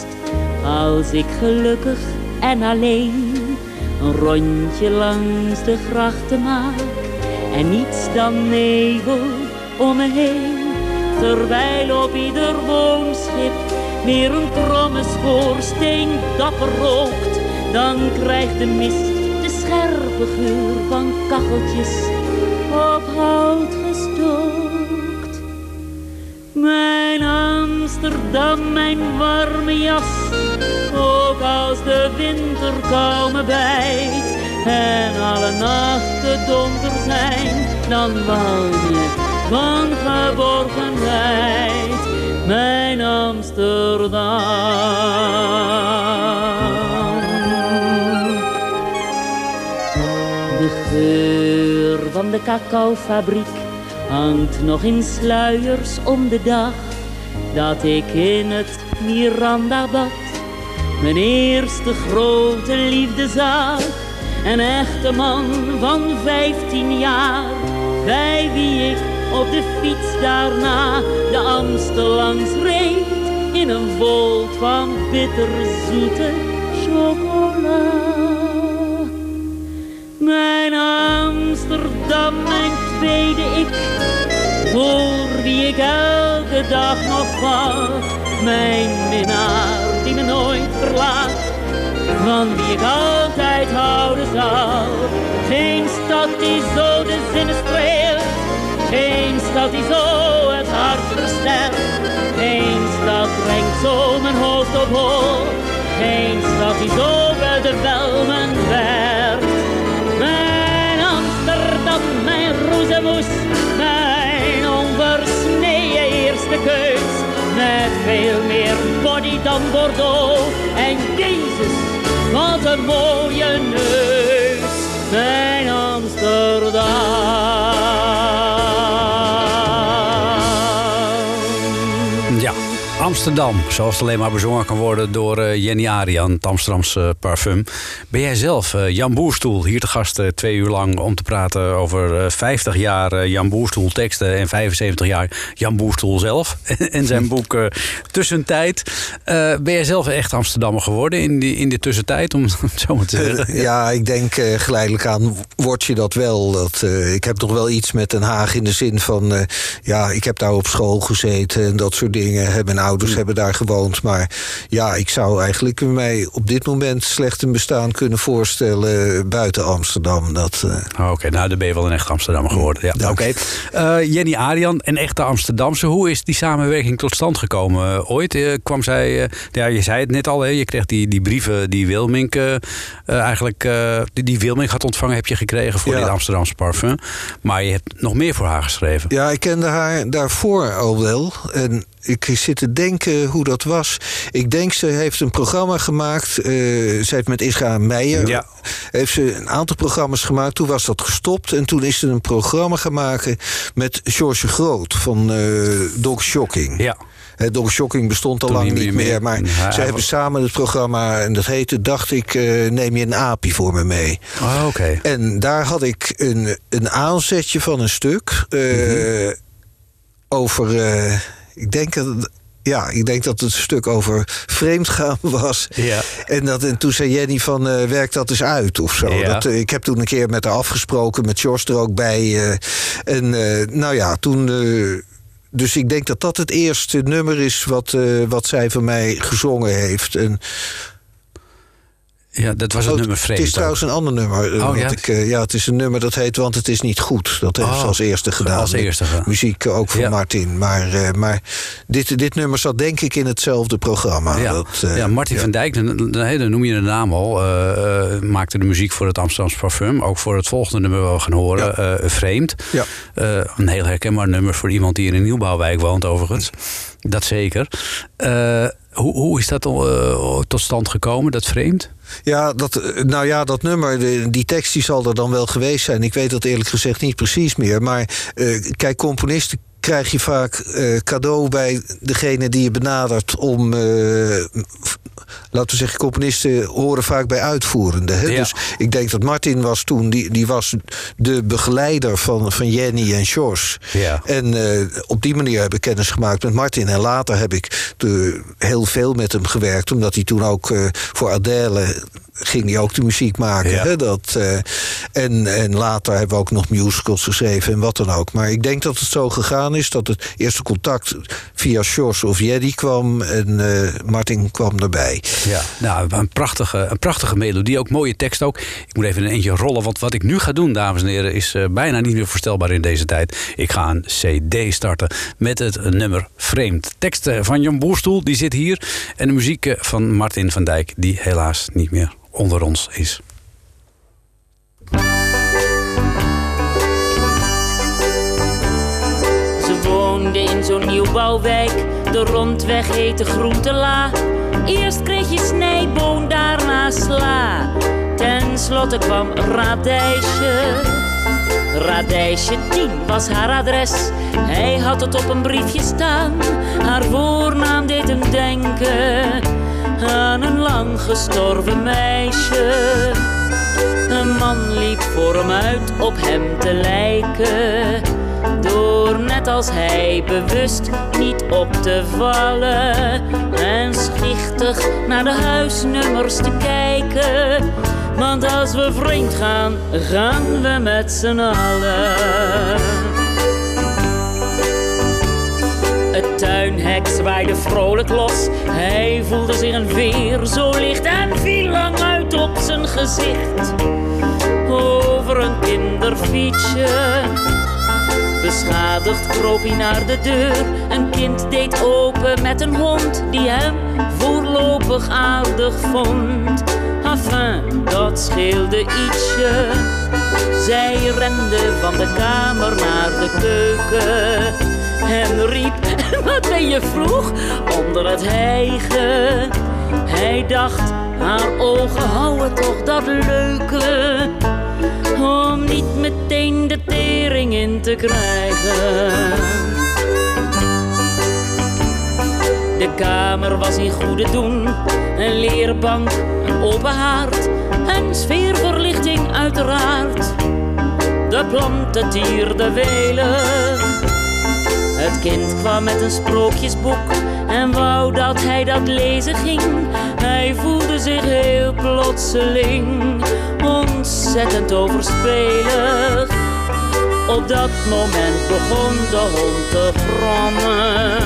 als ik gelukkig en alleen een rondje langs de grachten maak en niets dan nevel om me heen. Terwijl op ieder woonschip weer een kromme schoorsteen dapper rookt, dan krijgt de mist de scherpe geur van kacheltjes op hout gestookt. Mijn Amsterdam, mijn warme jas, ook als de winterkou me bijt en alle nachten donker zijn, dan walm je van geborgenheid, mijn Amsterdam. De geur van de cacaofabriek hangt nog in sluiers om de dag dat ik in het Miranda bad. Mijn eerste grote liefde zag. Een echte man van vijftien jaar, bij wie ik op de fiets daarna de Amstel langs reed. In een volt van bitterzoete chocola. Mijn Amsterdam, mijn tweede ik, voor wie ik elke dag nog wacht. Mijn minnaar die me nooit verlaat, van wie ik altijd houden zal. Geen stad die zo de zinnen streelt, geen stad die zo het hart versterkt. Geen stad brengt zo mijn hoofd op hoog, geen stad die zo de velmen werkt. Mijn Amsterdam, mijn roezemoes, mijn onversneden eerste keus. Met veel meer body dan Bordeaux. En Jezus, wat een mooie neus. Mijn Amsterdam. Amsterdam, zoals het alleen maar bezongen kan worden door eh, Jenny Arian, het Amsterdamse eh, parfum. Ben jij zelf, eh, Jan Boerstoel, hier te gast twee uur lang om te praten over eh, 50 jaar Jan Boerstoel teksten en 75 jaar Jan Boerstoel zelf en zijn boek eh, Tussentijd. Ben jij zelf echt Amsterdammer geworden in, die, in de tussentijd, om het zo maar te zeggen? Ja, ik denk geleidelijk aan word je dat wel. Dat, ik heb nog wel iets met Den Haag in de zin van... ja, ik heb daar op school gezeten en dat soort dingen. Mijn ouders hebben daar gewoond. Maar ja, ik zou eigenlijk mij op dit moment slecht een bestaan kunnen voorstellen... buiten Amsterdam. Dat, eh, Oké, nou dan ben je wel een echt Amsterdammer geworden. Ja, oké. Eh, Jenny Arian, een echte Amsterdamse. Hoe is die samenwerking tot stand gekomen? Eh, ooit kwam zij, ja, je zei het net al, hè, je kreeg die, die brieven die Wilmink eigenlijk, die, die Wilmink had ontvangen, heb je gekregen voor Ja. dit Amsterdamse parfum. Maar je hebt nog meer voor haar geschreven. Ja, ik kende haar daarvoor al wel. En ik zit te denken hoe dat was. Ik denk, ze heeft een programma gemaakt. eh ze heeft met Isra Meijer... Ja. heeft ze een aantal programma's gemaakt. Toen was dat gestopt. En toen is ze een programma maken... met George Groot van eh Dog Shocking. Ja. Dog Shocking bestond al lang niet meer, meer. Maar ja, ze hebben was- samen het programma... en dat heette, dacht ik, eh, neem je een aapje voor me mee. Oh, Oké. En daar had ik een, een aanzetje van een stuk Mhm. over. ik denk dat. Ja, ik denk dat het een stuk over vreemdgaan was. Ja. En, dat, en toen zei Jenny van, eh werk dat eens uit of zo. Ja. Dat, eh, ik heb toen een keer met haar afgesproken, met Jos er ook bij. eh, en nou ja, toen... dus ik denk dat dat het eerste nummer is wat, wat zij van mij gezongen heeft. En, Ja, dat was het Oh, nummer Het vreemd. is trouwens een ander nummer. eh, Oh, ja? ik, eh, ja, het is een nummer dat heet Want het is niet goed. Dat heeft Oh, ze als eerste gedaan. als eerste gedaan. Muziek ook van Ja. Martin. Maar, eh, maar dit, dit nummer zat denk ik in hetzelfde programma. Ja, Dat, eh, ja Martin ja. van Dijk, dan, noem je de naam al, eh, eh, maakte de muziek voor het Amsterdamse parfum. Ook voor het volgende nummer we gaan horen, eh, Vreemd. Ja. Eh, een heel herkenbaar nummer voor iemand die in een nieuwbouwwijk woont overigens. Dat zeker. Eh, hoe, hoe is dat eh, tot stand gekomen, dat Vreemd? Ja, dat, eh, nou ja, dat nummer, die tekst die zal er dan wel geweest zijn. Ik weet dat eerlijk gezegd niet precies meer. Maar eh, kijk, componisten krijg je vaak cadeau bij degene die je benadert om. Laten we zeggen, componisten horen vaak bij uitvoerenden. Hè? Ja. Dus ik denk dat Martin was toen, die, die was de begeleider van, van Jenny en Sjors. Ja. En eh, op die manier heb ik kennis gemaakt met Martin. En later heb ik de, heel veel met hem gewerkt. Omdat hij toen ook eh, voor Adele ging hij ook de muziek maken. Ja. Hè? Dat, eh, en, en later hebben we ook nog musicals geschreven en wat dan ook. Maar ik denk dat het zo gegaan is dat het eerste contact via Sjors of Jeddy kwam. En Martin kwam erbij. Ja, nou, een prachtige, een prachtige melodie, ook mooie tekst ook. Ik moet even een eentje rollen, want wat ik nu ga doen, dames en heren, is eh, bijna niet meer voorstelbaar in deze tijd. Ik ga een CD starten met het nummer Vreemd. Tekst eh, van Jan Boerstoel, die zit hier. En de muziek eh, van Martin van Dijk, die helaas niet meer onder ons is. Ze woonde in zo'n nieuwbouwwijk, de rondweg heette Groentela. Eerst kreeg je snijboon, daarna sla. Ten slotte kwam radijsje. Radijsje 10 was haar adres. Hij had het op een briefje staan. Haar voornaam deed hem denken aan een lang gestorven meisje. Een man liep voor hem uit op hem te lijken. Door net als hij bewust niet op te vallen. En schichtig naar de huisnummers te kijken. Want als we vreemd gaan, gaan we met z'n allen. Het tuinhek zwaaide vrolijk los. Hij voelde zich een veer zo licht en viel lang uit op zijn gezicht. Over een kinderfietsje. Beschadigd kroop hij naar de deur. Een kind deed open met een hond die hem voorlopig aardig vond. Enfin, dat scheelde ietsje. Zij rende van de kamer naar de keuken en riep: Wat ben je vroeg onder het hijgen? Hij dacht: Haar ogen houden toch dat leuke om niet meteen de tering in te krijgen. De kamer was in goede doen, een leerbank, een open haard en sfeerverlichting uiteraard. De planten tierden welen. Het kind kwam met een sprookjesboek en wou dat hij dat lezen ging. Hij voelde zich heel plotseling ontzettend overspelig. Op dat moment begon de hond te grommen.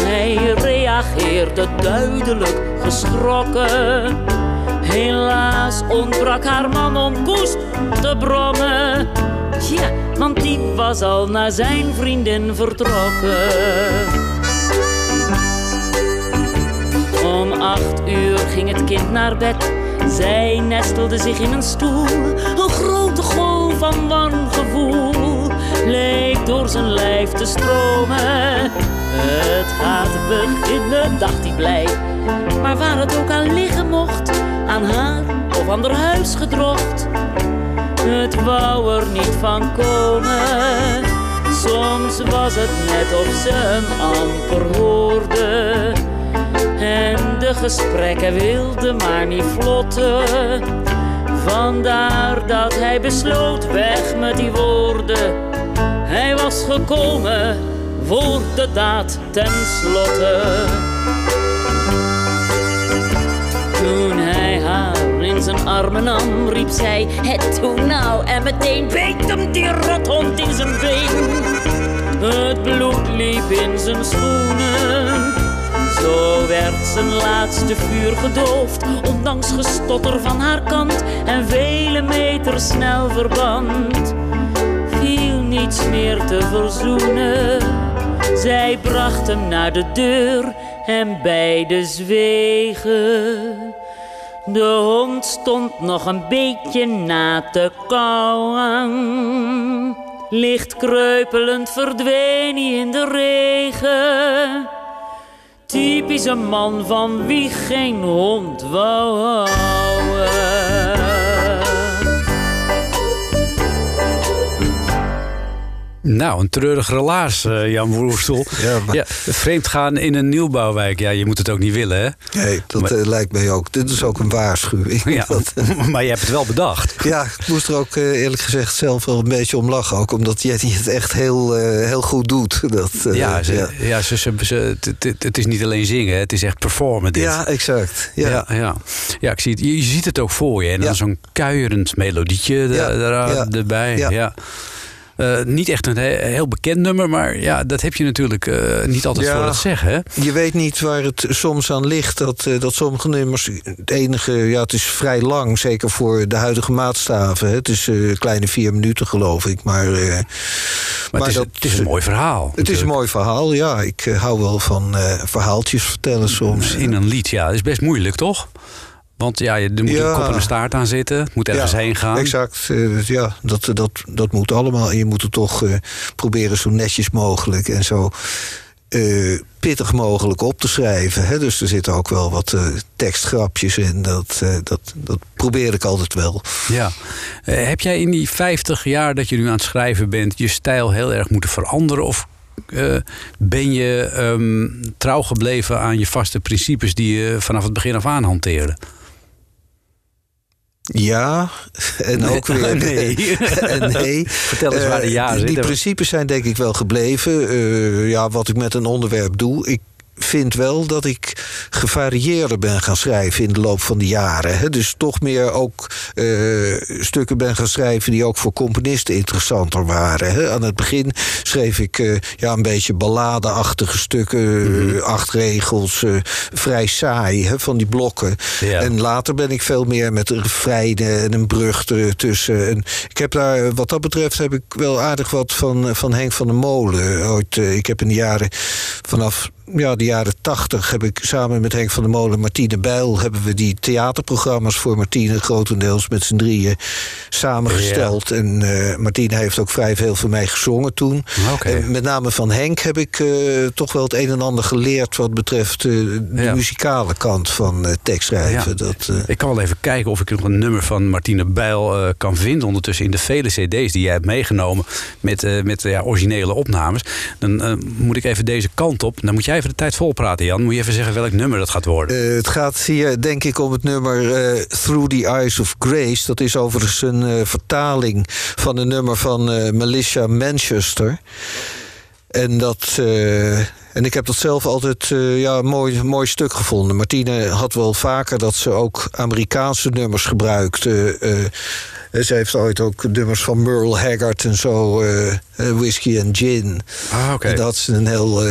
Hij reageerde duidelijk geschrokken. Helaas ontbrak haar man om koest te brommen. Ja, want die was al naar zijn vriendin vertrokken. Om acht uur ging het kind naar bed. Zij nestelde zich in een stoel. Een grote golf van warm gevoel leek door zijn lijf te stromen. Het gaat beginnen, dacht hij blij. Maar waar het ook aan liggen mocht, aan haar of ander huis gedrocht. Het wou er niet van komen. Soms was het net of ze hem amper hoorde. En de gesprekken wilden maar niet vlotten. Vandaar dat hij besloot weg met die woorden. Hij was gekomen voor de daad ten slotte. Toen hij haar in zijn armen nam, riep zij het toen nou en meteen beet hem die rothond in zijn been. Het bloed liep in zijn schoenen. Zo werd zijn laatste vuur gedoofd, ondanks gestotter van haar kant en vele meters snel verband. Viel niets meer te verzoenen. Zij bracht hem naar de deur en beide zwegen. De hond stond nog een beetje na te kauwen. Licht kreupelend verdween hij in de regen. Typisch een man van wie geen hond wou houden. Nou, een treurig relaas, eh, Jan Woerstel. Ja, maar- Ja, vreemd gaan in een nieuwbouwwijk. Ja, je moet het ook niet willen, hè? Nee, dat Maar- eh, lijkt mij ook. Dit is ook een waarschuwing. Ja, Dat- maar je hebt het wel bedacht. ja, ik moest er ook eh, eerlijk gezegd zelf wel een beetje om lachen. Ook omdat Jetty het echt heel, heel goed doet. Dat, Ja, ze, ja. ja. ze, ze, ze- het, is niet alleen zingen, het is echt performen dit. Ja, exact. Ja. Ja, ja. ja ik zie het, je, je ziet het ook voor je. En dan zo'n kuierend melodietje ja, erbij. Ja. Eh, niet echt een he- heel bekend nummer, maar ja, dat heb je natuurlijk eh, niet altijd Ja. voor het zeggen. Hè? Je weet niet waar het soms aan ligt dat, eh, dat sommige nummers. Het enige, ja, het is vrij lang, zeker voor de huidige maatstaven. hè. Het is kleine vier minuten, geloof ik. Maar, Maar, maar het, is, dat- het is een mooi verhaal. het is een mooi verhaal, ja. Ik hou wel van verhaaltjes vertellen soms. In een lied, ja. Dat is best moeilijk, toch? Want ja, je- er moet Ja. een kop en een staart aan zitten. Het moet ergens Ja, heen gaan. Exact, eh, dus ja, dat, dat, dat moet allemaal. En je moet het toch eh, proberen zo netjes mogelijk en zo eh, pittig mogelijk op te schrijven. Hè? Dus er zitten ook wel wat tekstgrapjes in. Dat, dat, dat probeer ik altijd wel. Ja. Heb jij in die 50 jaar dat je nu aan het schrijven bent... je stijl heel erg moeten veranderen? Of ben je ehm, trouw gebleven aan je vaste principes... die je vanaf het begin af aan hanteerde? Ja, en ook weer Nee. en nee. Vertel eens waar de ja Eh, zit. Die principes zijn denk ik wel gebleven. Eh, ja, wat ik met een onderwerp doe. Ik vind wel dat ik gevarieerder ben gaan schrijven in de loop van de jaren. Hè. Dus toch meer ook eh, stukken ben gaan schrijven die ook voor componisten interessanter waren. Hè. Aan het begin schreef ik eh, ja, een beetje balladeachtige stukken, eh, acht regels, vrij saai hè, van die blokken. Ja. En later ben ik veel meer met een refrein en een brug ertussen. En ik heb daar, wat dat betreft, heb ik wel aardig wat van, van Henk van der Molen. Ooit, ik heb in de jaren vanaf ja, de jaren tachtig heb ik samen met Henk van der Molen en Martine Bijl... hebben we die theaterprogramma's voor Martine grotendeels met z'n drieën samengesteld. En eh, Martine heeft ook vrij veel voor mij gezongen toen. En met name van Henk heb ik eh, toch wel het een en ander geleerd... wat betreft eh, de Ja. muzikale kant van tekstschrijven. Ja. Dat, Ik kan wel even kijken of ik nog een nummer van Martine Bijl kan vinden. Ondertussen in de vele cd's die jij hebt meegenomen met, met ja, originele opnames. Dan moet ik even deze kant op. Dan moet jij even de tijd volpraten, Jan. Moet je even zeggen welk nummer dat gaat worden. Eh, het gaat hier denk ik om het nummer eh, Through the Eyes of Grace. Dat is overigens een eh, vertaling van een nummer van Melissa Manchester. En dat. en ik heb dat zelf altijd ja, een mooi, mooi stuk gevonden. Martine had wel vaker dat ze ook Amerikaanse nummers gebruikte. eh, ze heeft ooit ook nummers van Merle Haggard en zo, Whiskey and Gin. ah, oké. En Dat is een heel.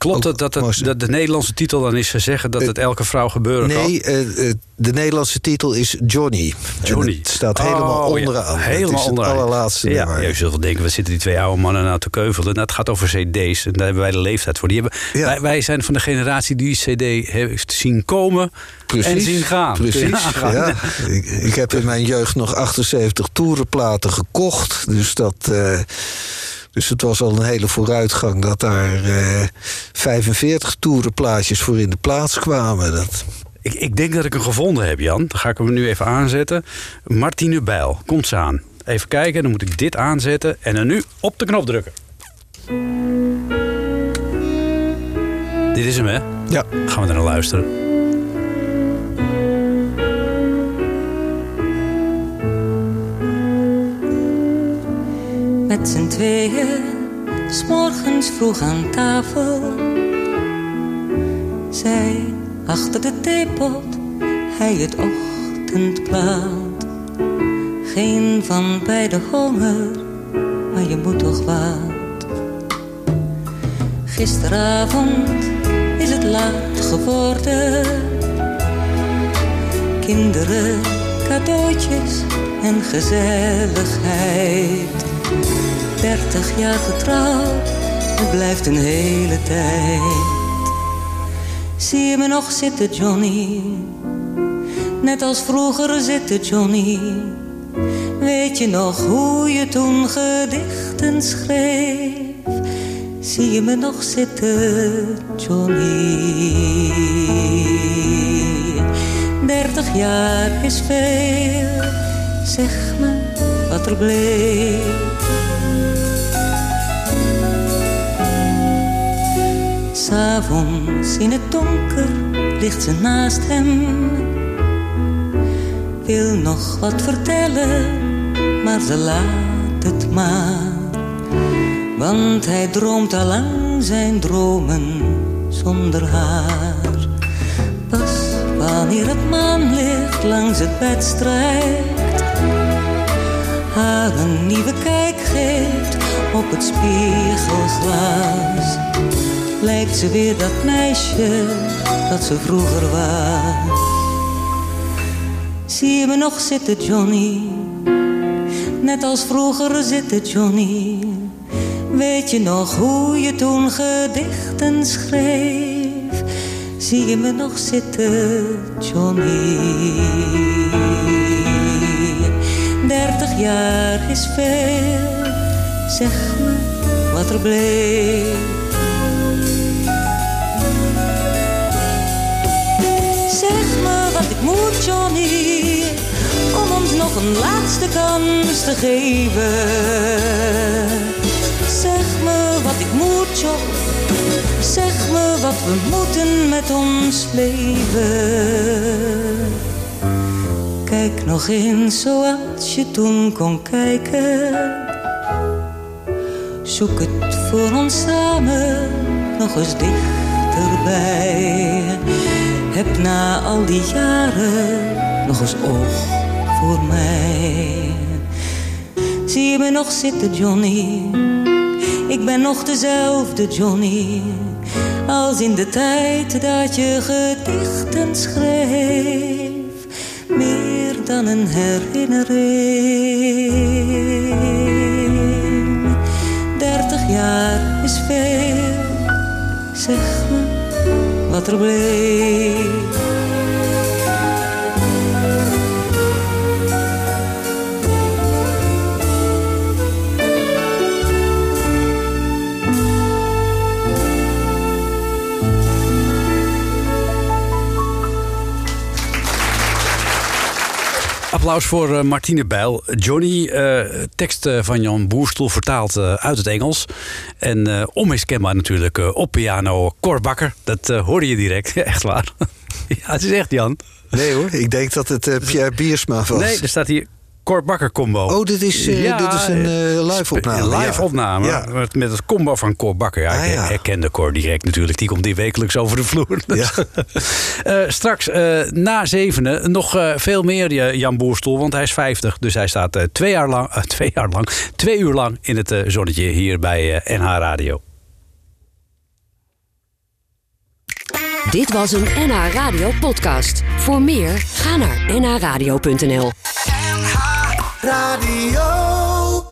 Eh, Klopt het dat, het, dat de Nederlandse titel dan is zeggen dat het elke vrouw gebeuren kan? Nee, eh, eh, de Nederlandse titel is Johnny. Johnny. Het staat helemaal Oh, ja. onderaan. Helemaal het is onderaan. het allerlaatste Ja, nummer. je zult wel denken, we zitten die twee oude mannen nou te keuvelen. Nou, het gaat over cd's en daar hebben wij de leeftijd voor. Die hebben, Ja. wij, wij zijn van de generatie die cd heeft zien komen en zien gaan. Precies. Ja. Ik, ik heb in mijn jeugd nog 78 toerenplaten gekocht. Dus dat. eh, dus het was al een hele vooruitgang dat daar eh 45 toerenplaatjes voor in de plaats kwamen. Dat, Ik, ik denk dat ik hem gevonden heb, Jan. Dan ga ik hem nu even aanzetten. Martine Bijl, komt ze aan. Even kijken, dan moet ik dit aanzetten en dan nu op de knop drukken. Dit is hem, hè? ja. Gaan we er naar luisteren. Met z'n tweeën, s'morgens vroeg aan tafel. Zij achter de theepot, hij het ochtendplaat. Geen van beide honger, maar je moet toch wat. Gisteravond is het laat geworden. Kinderen, cadeautjes en gezelligheid. Dertig jaar getrouwd, het blijft een hele tijd. Zie je me nog zitten, Johnny? Net als vroeger zitten, Johnny. Weet je nog hoe je toen gedichten schreef? Zie je me nog zitten, Johnny? Dertig jaar is veel, zeg me wat er bleef. S'avonds in het donker ligt ze naast hem. Wil nog wat vertellen, maar ze laat het maar. Want hij droomt al lang zijn dromen zonder haar. Pas wanneer het maanlicht langs het bed strijkt, haar een nieuwe kijk geeft op het spiegelglas lijkt ze weer dat meisje dat ze vroeger was. Zie je me nog zitten, Johnny? Net als vroeger zitten, Johnny. Weet je nog hoe je toen gedichten schreef? Zie je me nog zitten, Johnny? Dertig jaar is veel, zeg me wat er bleef. Johnny, om ons nog een laatste kans te geven. Zeg me wat ik moet, John. Zeg me wat we moeten met ons leven. Kijk nog eens zoals je toen kon kijken. Zoek het voor ons samen nog eens dicht dichterbij. Heb na al die jaren nog eens oog voor mij. Zie je me nog zitten, Johnny? Ik ben nog dezelfde Johnny als in de tijd dat je gedichten schreef. Meer dan een herinnering. Dertig jaar is veel, zeg me Applaus voor eh, Martine Bijl. Johnny, eh, tekst eh, van Jan Boerstoel vertaald uit het Engels. En eh, onmiskenbaar natuurlijk eh, op piano Cor Bakker. Dat hoorde je direct, echt waar. ja, het is echt Jan. Nee hoor, ik denk dat het eh, Pierre Biersma was. Nee, er staat hier Cor Bakker combo. Oh, dit is, eh, dit is een eh, live opname. Een live ja. opname Ja. met, met het combo van Cor Bakker. Ja, Ah, ik ja. herkende Cor direct natuurlijk. Die komt die wekelijks over de vloer. Ja. Eh, straks eh, na zevenen nog eh, veel meer Jan Boerstoel, want hij is 50. Dus hij staat eh, twee, jaar lang, twee jaar lang, twee uur lang in het eh, zonnetje hier bij eh, NH Radio. Dit was een NH Radio podcast. Voor meer, ga naar nhradio.nl. Radio.